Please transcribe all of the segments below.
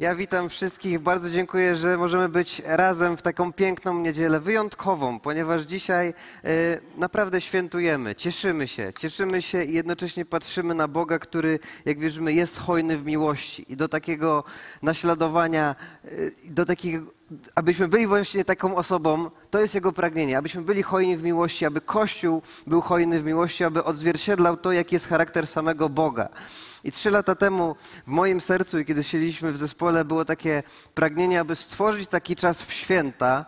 Ja witam wszystkich. Bardzo dziękuję, że możemy być razem w taką piękną niedzielę, wyjątkową, ponieważ dzisiaj e, naprawdę świętujemy, cieszymy się, cieszymy się i jednocześnie patrzymy na Boga, który, jak wierzymy, jest hojny w miłości i do takiego naśladowania, e, do takiego, abyśmy byli właśnie taką osobą, to jest Jego pragnienie, abyśmy byli hojni w miłości, aby Kościół był hojny w miłości, aby odzwierciedlał to, jaki jest charakter samego Boga. I trzy lata temu w moim sercu, i kiedy siedzieliśmy w zespole, było takie pragnienie, aby stworzyć taki czas w święta,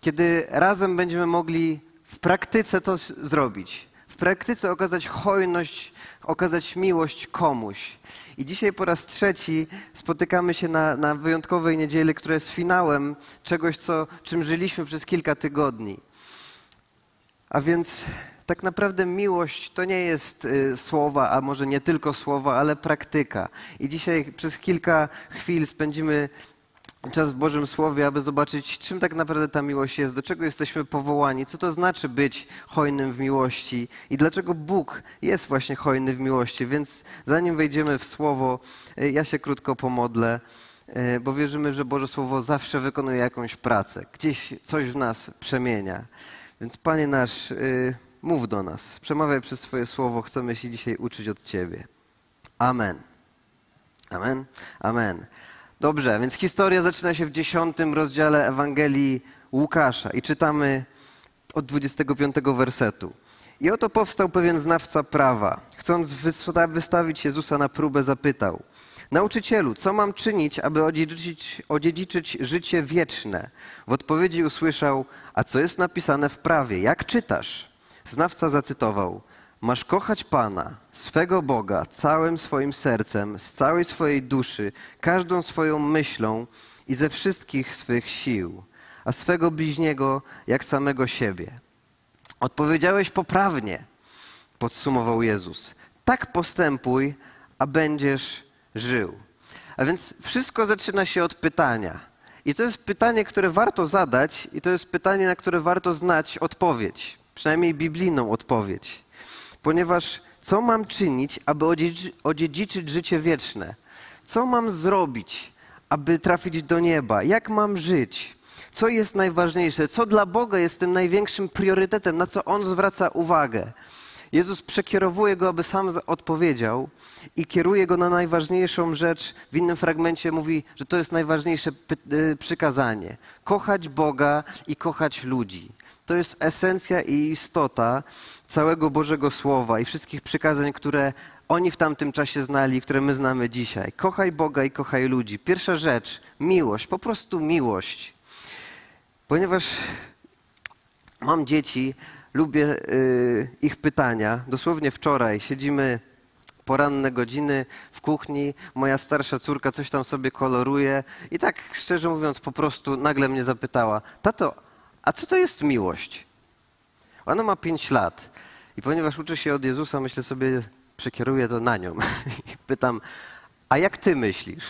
kiedy razem będziemy mogli w praktyce to zrobić. W praktyce okazać hojność, okazać miłość komuś. I dzisiaj po raz trzeci spotykamy się na, na wyjątkowej niedzieli, która jest finałem czegoś, co, czym żyliśmy przez kilka tygodni. A więc tak naprawdę miłość to nie jest y, słowa, a może nie tylko słowa, ale praktyka. I dzisiaj przez kilka chwil spędzimy czas w Bożym Słowie, aby zobaczyć, czym tak naprawdę ta miłość jest, do czego jesteśmy powołani, co to znaczy być hojnym w miłości i dlaczego Bóg jest właśnie hojny w miłości. Więc zanim wejdziemy w Słowo, y, ja się krótko pomodlę, y, bo wierzymy, że Boże Słowo zawsze wykonuje jakąś pracę, gdzieś coś w nas przemienia. Więc Panie nasz, mów do nas, przemawiaj przez swoje słowo, chcemy się dzisiaj uczyć od Ciebie. Amen. Amen. Amen. Dobrze, więc historia zaczyna się w dziesiątym rozdziale Ewangelii Łukasza i czytamy od 25 wersetu. I oto powstał pewien znawca prawa. Chcąc wysta- wystawić Jezusa na próbę, zapytał: Nauczycielu, co mam czynić, aby odziedziczyć, odziedziczyć życie wieczne? W odpowiedzi usłyszał: A co jest napisane w prawie? Jak czytasz? Znawca zacytował: Masz kochać Pana, swego Boga, całym swoim sercem, z całej swojej duszy, każdą swoją myślą i ze wszystkich swych sił, a swego bliźniego jak samego siebie. Odpowiedziałeś poprawnie, podsumował Jezus. Tak postępuj, a będziesz żył. A więc wszystko zaczyna się od pytania. I to jest pytanie, które warto zadać, i to jest pytanie, na które warto znać odpowiedź, przynajmniej biblijną odpowiedź. Ponieważ co mam czynić, aby odziedzi- odziedziczyć życie wieczne? Co mam zrobić, aby trafić do nieba? Jak mam żyć? Co jest najważniejsze? Co dla Boga jest tym największym priorytetem? Na co On zwraca uwagę? Jezus przekierowuje go, aby sam odpowiedział i kieruje go na najważniejszą rzecz. W innym fragmencie mówi, że to jest najważniejsze y, przykazanie. Kochać Boga i kochać ludzi. To jest esencja i istota całego Bożego Słowa i wszystkich przykazań, które oni w tamtym czasie znali, które my znamy dzisiaj. Kochaj Boga i kochaj ludzi. Pierwsza rzecz, miłość, po prostu miłość. Ponieważ mam dzieci, lubię y, ich pytania. Dosłownie wczoraj siedzimy poranne godziny w kuchni, moja starsza córka coś tam sobie koloruje i tak szczerze mówiąc po prostu nagle mnie zapytała, tato, a co to jest miłość? Ona ma pięć lat i ponieważ uczy się od Jezusa, myślę sobie, przekieruję to na nią i pytam, a jak ty myślisz?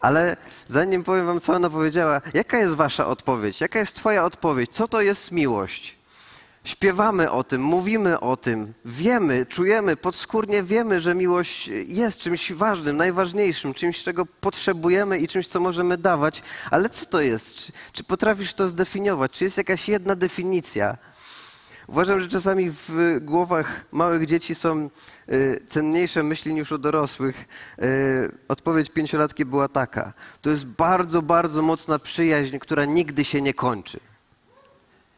Ale zanim powiem wam, co ona powiedziała, jaka jest wasza odpowiedź? Jaka jest twoja odpowiedź? Co to jest miłość? Śpiewamy o tym, mówimy o tym, wiemy, czujemy, podskórnie wiemy, że miłość jest czymś ważnym, najważniejszym, czymś, czego potrzebujemy i czymś, co możemy dawać. Ale co to jest? Czy, czy potrafisz to zdefiniować? Czy jest jakaś jedna definicja? Uważam, że czasami w głowach małych dzieci są y, cenniejsze myśli niż u dorosłych. Y, odpowiedź pięciolatki była taka. To jest bardzo, bardzo mocna przyjaźń, która nigdy się nie kończy.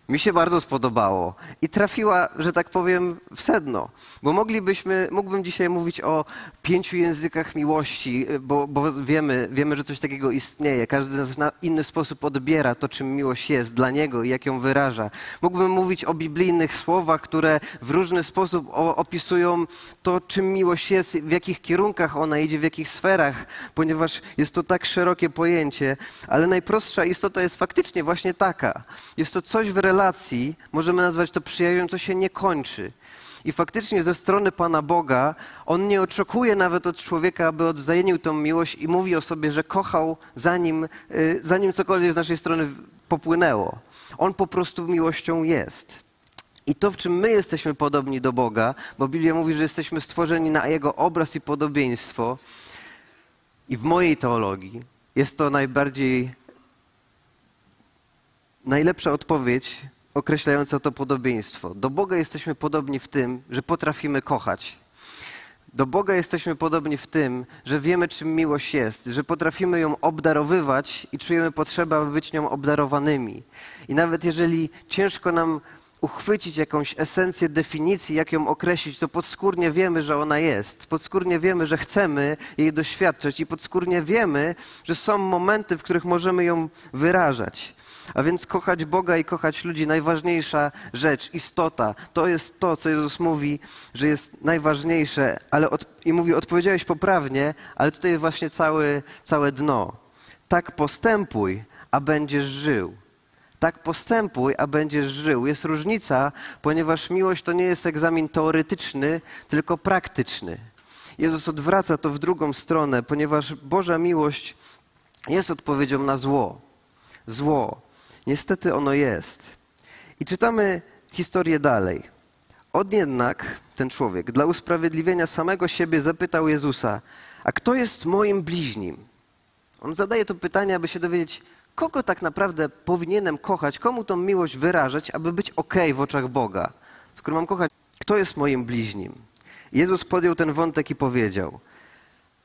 Mi się bardzo spodobało i trafiła, że tak powiem, w sedno. Bo moglibyśmy, mógłbym dzisiaj mówić o pięciu językach miłości, bo, bo wiemy, wiemy, że coś takiego istnieje. Każdy z nas na inny sposób odbiera to, czym miłość jest dla niego i jak ją wyraża. Mógłbym mówić o biblijnych słowach, które w różny sposób opisują to, czym miłość jest, w jakich kierunkach ona idzie, w jakich sferach, ponieważ jest to tak szerokie pojęcie, ale najprostsza istota jest faktycznie właśnie taka. Jest to coś w relacji, możemy nazwać to przyjaźnią, co się nie kończy. I faktycznie ze strony Pana Boga On nie oczekuje nawet od człowieka, aby odwzajemnił tą miłość i mówi o sobie, że kochał zanim, y, zanim cokolwiek z naszej strony popłynęło. On po prostu miłością jest. I to, w czym my jesteśmy podobni do Boga, bo Biblia mówi, że jesteśmy stworzeni na Jego obraz i podobieństwo, i w mojej teologii jest to najbardziej, najlepsza odpowiedź określająca to podobieństwo. Do Boga jesteśmy podobni w tym, że potrafimy kochać. Do Boga jesteśmy podobni w tym, że wiemy, czym miłość jest, że potrafimy ją obdarowywać i czujemy potrzebę, aby być nią obdarowanymi. I nawet jeżeli ciężko nam uchwycić jakąś esencję definicji, jak ją określić, to podskórnie wiemy, że ona jest. Podskórnie wiemy, że chcemy jej doświadczać i podskórnie wiemy, że są momenty, w których możemy ją wyrażać. A więc kochać Boga i kochać ludzi, najważniejsza rzecz, istota, to jest to, co Jezus mówi, że jest najważniejsze, ale od, i mówi, odpowiedziałeś poprawnie, ale tutaj właśnie całe, całe dno. Tak postępuj, a będziesz żył. Tak postępuj, a będziesz żył. Jest różnica, ponieważ miłość to nie jest egzamin teoretyczny, tylko praktyczny. Jezus odwraca to w drugą stronę, ponieważ Boża miłość jest odpowiedzią na zło. Zło. Niestety ono jest. I czytamy historię dalej. Od jednak ten człowiek dla usprawiedliwienia samego siebie zapytał Jezusa: A kto jest moim bliźnim? On zadaje to pytanie, aby się dowiedzieć, kogo tak naprawdę powinienem kochać, komu tą miłość wyrażać, aby być ok w oczach Boga. Skoro mam kochać, kto jest moim bliźnim? Jezus podjął ten wątek i powiedział: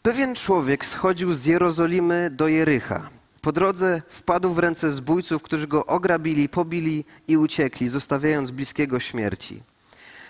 Pewien człowiek schodził z Jerozolimy do Jericha. Po drodze wpadł w ręce zbójców, którzy go ograbili, pobili i uciekli, zostawiając bliskiego śmierci.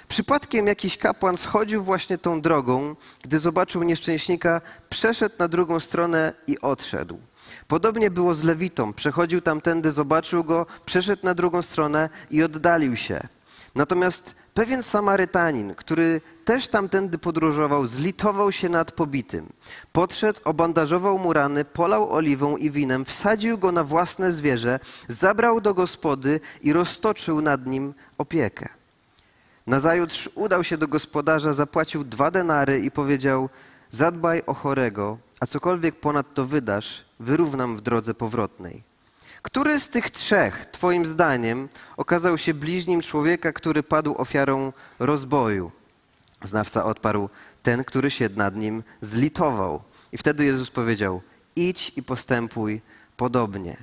Przypadkiem jakiś kapłan schodził właśnie tą drogą, gdy zobaczył nieszczęśnika, przeszedł na drugą stronę i odszedł. Podobnie było z Lewitą. Przechodził tamtędy, zobaczył go, przeszedł na drugą stronę i oddalił się. Natomiast pewien Samarytanin, który też tamtędy podróżował, zlitował się nad pobitym. Podszedł, obandażował mu rany, polał oliwą i winem, wsadził go na własne zwierzę, zabrał do gospody i roztoczył nad nim opiekę. Nazajutrz udał się do gospodarza, zapłacił dwa denary i powiedział: Zadbaj o chorego, a cokolwiek ponad to wydasz, wyrównam w drodze powrotnej. Który z tych trzech, Twoim zdaniem, okazał się bliźnim człowieka, który padł ofiarą rozboju? Znawca odparł: Ten, który się nad nim zlitował. I wtedy Jezus powiedział: Idź i postępuj podobnie.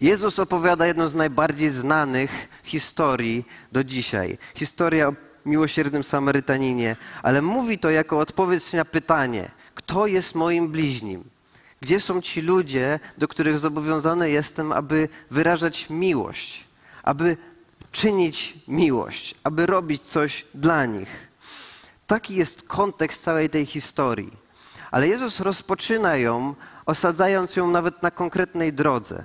Jezus opowiada jedną z najbardziej znanych historii do dzisiaj. Historia o miłosiernym Samarytaninie, ale mówi to jako odpowiedź na pytanie: Kto jest moim bliźnim? Gdzie są ci ludzie, do których zobowiązany jestem, aby wyrażać miłość, aby czynić miłość, aby robić coś dla nich? Taki jest kontekst całej tej historii. Ale Jezus rozpoczyna ją, osadzając ją nawet na konkretnej drodze.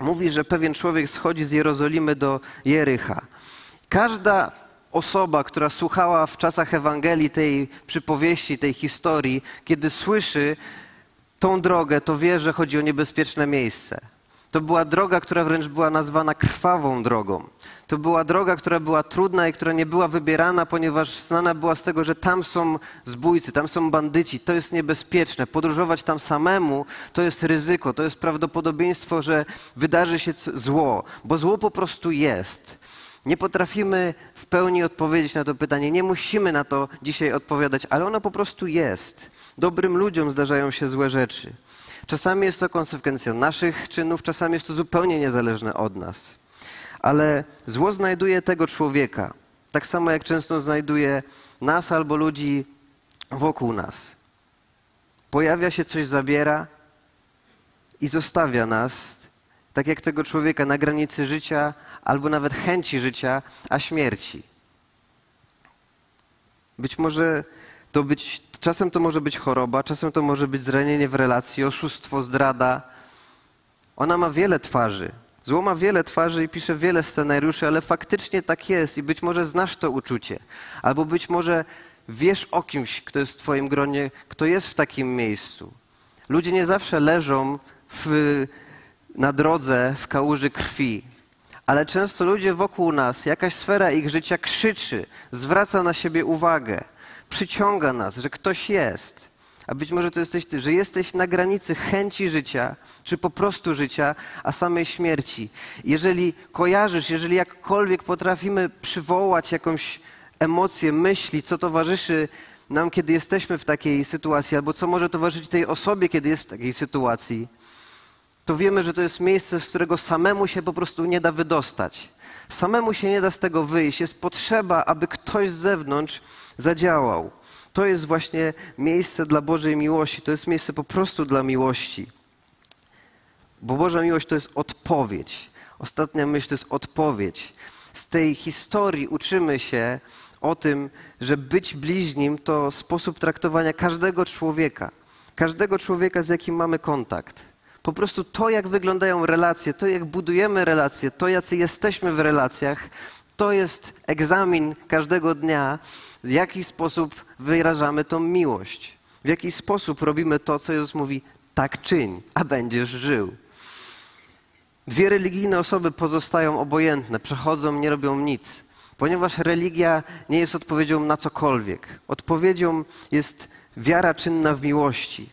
Mówi, że pewien człowiek schodzi z Jerozolimy do Jericha. Każda osoba, która słuchała w czasach Ewangelii tej przypowieści, tej historii, kiedy słyszy tą drogę, to wie, że chodzi o niebezpieczne miejsce. To była droga, która wręcz była nazwana krwawą drogą. To była droga, która była trudna i która nie była wybierana, ponieważ znana była z tego, że tam są zbójcy, tam są bandyci, to jest niebezpieczne. Podróżować tam samemu to jest ryzyko, to jest prawdopodobieństwo, że wydarzy się zło, bo zło po prostu jest. Nie potrafimy w pełni odpowiedzieć na to pytanie, nie musimy na to dzisiaj odpowiadać, ale ono po prostu jest. Dobrym ludziom zdarzają się złe rzeczy. Czasami jest to konsekwencja naszych czynów, czasami jest to zupełnie niezależne od nas. Ale zło znajduje tego człowieka, tak samo jak często znajduje nas albo ludzi wokół nas. Pojawia się coś, zabiera i zostawia nas, tak jak tego człowieka, na granicy życia albo nawet chęci życia, a śmierci. Być może to być, czasem to może być choroba, czasem to może być zranienie w relacji, oszustwo, zdrada. Ona ma wiele twarzy. Zło ma wiele twarzy i pisze wiele scenariuszy, ale faktycznie tak jest i być może znasz to uczucie. Albo być może wiesz o kimś, kto jest w twoim gronie, kto jest w takim miejscu. Ludzie nie zawsze leżą w, na drodze w kałuży krwi, ale często ludzie wokół nas, jakaś sfera ich życia krzyczy, zwraca na siebie uwagę, przyciąga nas, że ktoś jest. A być może to jesteś ty, że jesteś na granicy chęci życia, czy po prostu życia, a samej śmierci. Jeżeli kojarzysz, jeżeli jakkolwiek potrafimy przywołać jakąś emocję, myśli, co towarzyszy nam, kiedy jesteśmy w takiej sytuacji, albo co może towarzyszyć tej osobie, kiedy jest w takiej sytuacji, to wiemy, że to jest miejsce, z którego samemu się po prostu nie da wydostać. Samemu się nie da z tego wyjść. Jest potrzeba, aby ktoś z zewnątrz zadziałał. To jest właśnie miejsce dla Bożej miłości. To jest miejsce po prostu dla miłości. Bo Boża miłość to jest odpowiedź. Ostatnia myśl to jest odpowiedź. Z tej historii uczymy się o tym, że być bliźnim to sposób traktowania każdego człowieka. Każdego człowieka, z jakim mamy kontakt. Po prostu to, jak wyglądają relacje, to, jak budujemy relacje, to, jacy jesteśmy w relacjach, to jest egzamin każdego dnia, w jaki sposób wyrażamy tą miłość. W jaki sposób robimy to, co Jezus mówi, tak czyń, a będziesz żył. Dwie religijne osoby pozostają obojętne, przechodzą, nie robią nic, ponieważ religia nie jest odpowiedzią na cokolwiek. Odpowiedzią jest wiara czynna w miłości.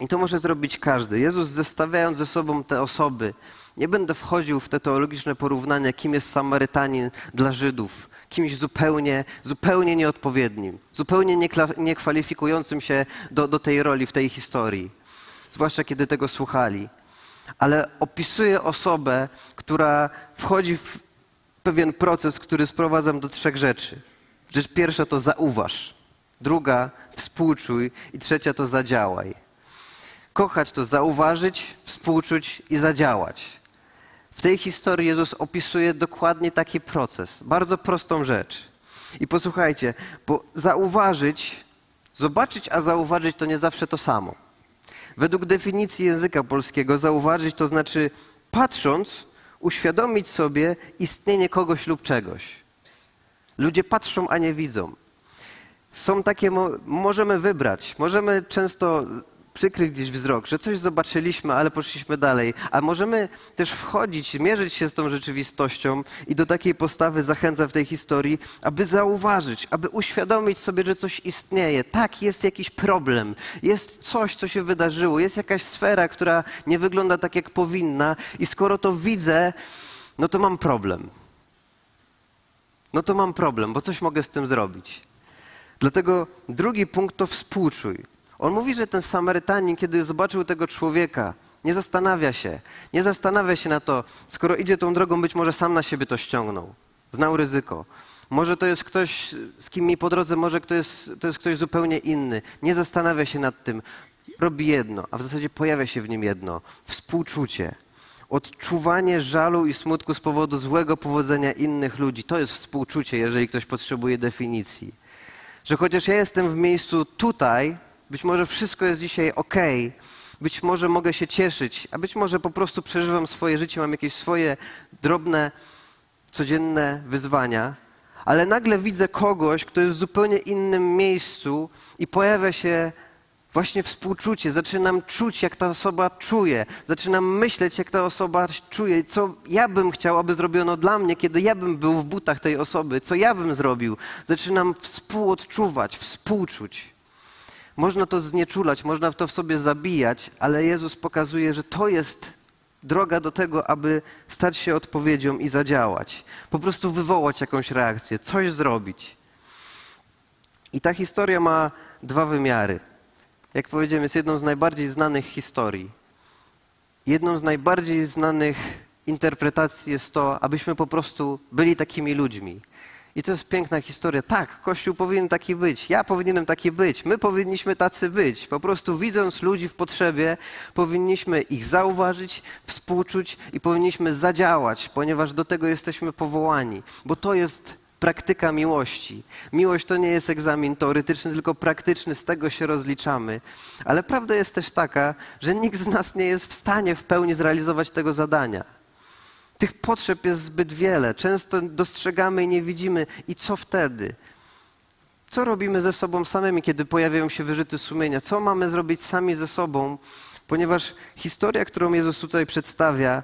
I to może zrobić każdy. Jezus zestawiając ze sobą te osoby, nie będę wchodził w te teologiczne porównania, kim jest Samarytanin dla Żydów, kimś zupełnie, zupełnie nieodpowiednim, zupełnie niekwalifikującym się do, do tej roli w tej historii, zwłaszcza kiedy tego słuchali. Ale opisuje osobę, która wchodzi w pewien proces, który sprowadzam do trzech rzeczy. Rzecz pierwsza to zauważ, druga współczuj i trzecia to zadziałaj. Kochać to zauważyć, współczuć i zadziałać. W tej historii Jezus opisuje dokładnie taki proces, bardzo prostą rzecz. I posłuchajcie, bo zauważyć, zobaczyć, a zauważyć to nie zawsze to samo. Według definicji języka polskiego zauważyć to znaczy patrząc, uświadomić sobie istnienie kogoś lub czegoś. Ludzie patrzą, a nie widzą. Są takie, możemy wybrać, możemy często przykryć gdzieś wzrok, że coś zobaczyliśmy, ale poszliśmy dalej. A możemy też wchodzić, mierzyć się z tą rzeczywistością i do takiej postawy zachęca w tej historii, aby zauważyć, aby uświadomić sobie, że coś istnieje. Tak, jest jakiś problem, jest coś, co się wydarzyło, jest jakaś sfera, która nie wygląda tak, jak powinna i skoro to widzę, no to mam problem. No to mam problem, bo coś mogę z tym zrobić. Dlatego drugi punkt to współczuj. On mówi, że ten Samarytanin, kiedy zobaczył tego człowieka, nie zastanawia się. Nie zastanawia się na to, skoro idzie tą drogą, być może sam na siebie to ściągnął. Znał ryzyko. Może to jest ktoś, z kim mi po drodze, może to jest, to jest ktoś zupełnie inny. Nie zastanawia się nad tym. Robi jedno, a w zasadzie pojawia się w nim jedno. Współczucie. Odczuwanie żalu i smutku z powodu złego powodzenia innych ludzi. To jest współczucie, jeżeli ktoś potrzebuje definicji. Że chociaż ja jestem w miejscu tutaj, być może wszystko jest dzisiaj ok, być może mogę się cieszyć, a być może po prostu przeżywam swoje życie, mam jakieś swoje drobne, codzienne wyzwania, ale nagle widzę kogoś, kto jest w zupełnie innym miejscu i pojawia się właśnie współczucie. Zaczynam czuć, jak ta osoba czuje. Zaczynam myśleć, jak ta osoba czuje. Co ja bym chciał, aby zrobiono dla mnie, kiedy ja bym był w butach tej osoby. Co ja bym zrobił. Zaczynam współodczuwać, współczuć. Można to znieczulać, można to w sobie zabijać, ale Jezus pokazuje, że to jest droga do tego, aby stać się odpowiedzią i zadziałać. Po prostu wywołać jakąś reakcję, coś zrobić. I ta historia ma dwa wymiary. Jak powiedziałem, jest jedną z najbardziej znanych historii. Jedną z najbardziej znanych interpretacji jest to, abyśmy po prostu byli takimi ludźmi. I to jest piękna historia. Tak, Kościół powinien taki być. Ja powinienem taki być. My powinniśmy tacy być. Po prostu widząc ludzi w potrzebie, powinniśmy ich zauważyć, współczuć i powinniśmy zadziałać, ponieważ do tego jesteśmy powołani. Bo to jest praktyka miłości. Miłość to nie jest egzamin teoretyczny, tylko praktyczny, z tego się rozliczamy. Ale prawda jest też taka, że nikt z nas nie jest w stanie w pełni zrealizować tego zadania. Tych potrzeb jest zbyt wiele. Często dostrzegamy i nie widzimy. I co wtedy? Co robimy ze sobą samymi, kiedy pojawiają się wyrzuty sumienia? Co mamy zrobić sami ze sobą? Ponieważ historia, którą Jezus tutaj przedstawia,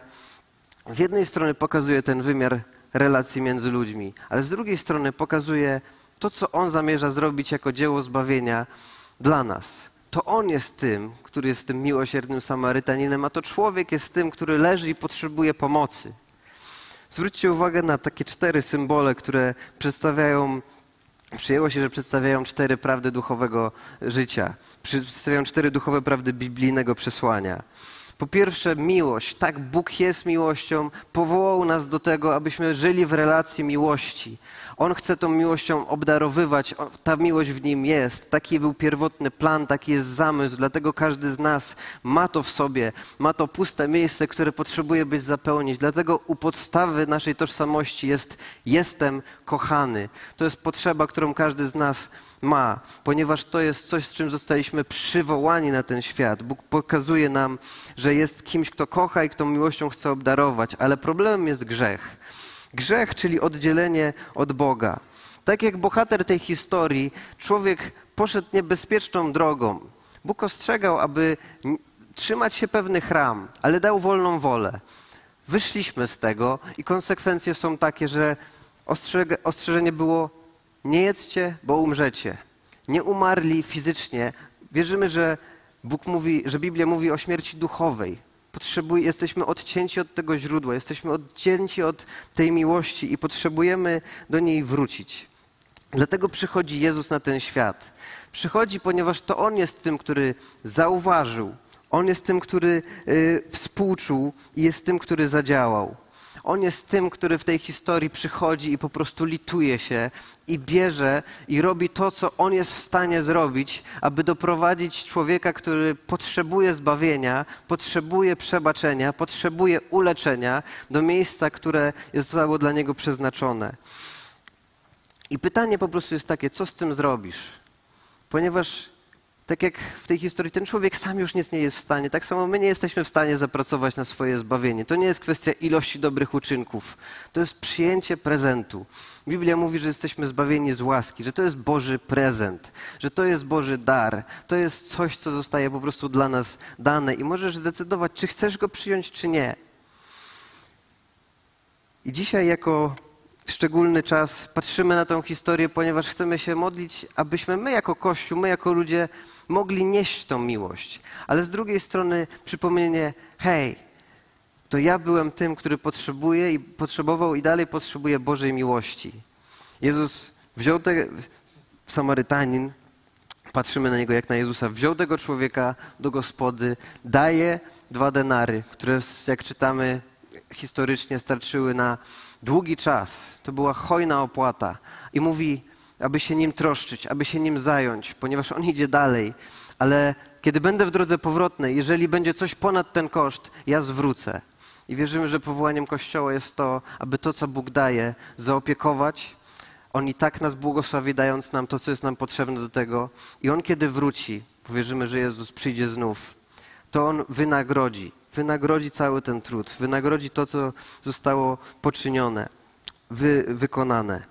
z jednej strony pokazuje ten wymiar relacji między ludźmi, ale z drugiej strony pokazuje to, co On zamierza zrobić jako dzieło zbawienia dla nas. To On jest tym, który jest tym miłosiernym Samarytaninem, a to człowiek jest tym, który leży i potrzebuje pomocy. Zwróćcie uwagę na takie cztery symbole, które przedstawiają przyjęło się, że przedstawiają cztery prawdy duchowego życia. Przedstawiają cztery duchowe prawdy biblijnego przesłania. Po pierwsze, miłość. Tak, Bóg jest miłością, powołał nas do tego, abyśmy żyli w relacji miłości. On chce tą miłością obdarowywać, ta miłość w nim jest. Taki był pierwotny plan, taki jest zamysł, dlatego każdy z nas ma to w sobie, ma to puste miejsce, które potrzebuje być zapełnić. Dlatego u podstawy naszej tożsamości jest jestem kochany. To jest potrzeba, którą każdy z nas ma, ponieważ to jest coś, z czym zostaliśmy przywołani na ten świat. Bóg pokazuje nam, że jest kimś, kto kocha i kto miłością chce obdarować, ale problemem jest grzech. Grzech, czyli oddzielenie od Boga. Tak jak bohater tej historii, człowiek poszedł niebezpieczną drogą. Bóg ostrzegał, aby trzymać się pewnych ram, ale dał wolną wolę. Wyszliśmy z tego i konsekwencje są takie, że ostrzeżenie było nie jedzcie, bo umrzecie. Nie umarli fizycznie. Wierzymy, że Bóg mówi, że Biblia mówi o śmierci duchowej. Potrzebuj, jesteśmy odcięci od tego źródła, jesteśmy odcięci od tej miłości i potrzebujemy do niej wrócić. Dlatego przychodzi Jezus na ten świat. Przychodzi, ponieważ to On jest tym, który zauważył, On jest tym, który y, współczuł i jest tym, który zadziałał. On jest tym, który w tej historii przychodzi i po prostu lituje się i bierze i robi to, co on jest w stanie zrobić, aby doprowadzić człowieka, który potrzebuje zbawienia, potrzebuje przebaczenia, potrzebuje uleczenia do miejsca, które zostało dla niego przeznaczone. I pytanie po prostu jest takie, co z tym zrobisz? Ponieważ tak jak w tej historii, ten człowiek sam już nic nie jest w stanie. Tak samo my nie jesteśmy w stanie zapracować na swoje zbawienie. To nie jest kwestia ilości dobrych uczynków. To jest przyjęcie prezentu. Biblia mówi, że jesteśmy zbawieni z łaski, że to jest Boży prezent, że to jest Boży dar. To jest coś, co zostaje po prostu dla nas dane i możesz zdecydować, czy chcesz go przyjąć, czy nie. I dzisiaj jako szczególny czas patrzymy na tę historię, ponieważ chcemy się modlić, abyśmy my jako Kościół, my jako ludzie mogli nieść tą miłość. Ale z drugiej strony przypomnienie, hej, to ja byłem tym, który potrzebuje i potrzebował i dalej potrzebuje Bożej miłości. Jezus wziął te, Samarytanin, patrzymy na niego jak na Jezusa, wziął tego człowieka do gospody, daje dwa denary, które jak czytamy historycznie starczyły na długi czas. To była hojna opłata. I mówi, aby się nim troszczyć, aby się nim zająć, ponieważ on idzie dalej. Ale kiedy będę w drodze powrotnej, jeżeli będzie coś ponad ten koszt, ja zwrócę. I wierzymy, że powołaniem Kościoła jest to, aby to, co Bóg daje, zaopiekować. On i tak nas błogosławi, dając nam to, co jest nam potrzebne do tego. I On, kiedy wróci, wierzymy, że Jezus przyjdzie znów, to On wynagrodzi. Wynagrodzi cały ten trud. Wynagrodzi to, co zostało poczynione, wy, wykonane.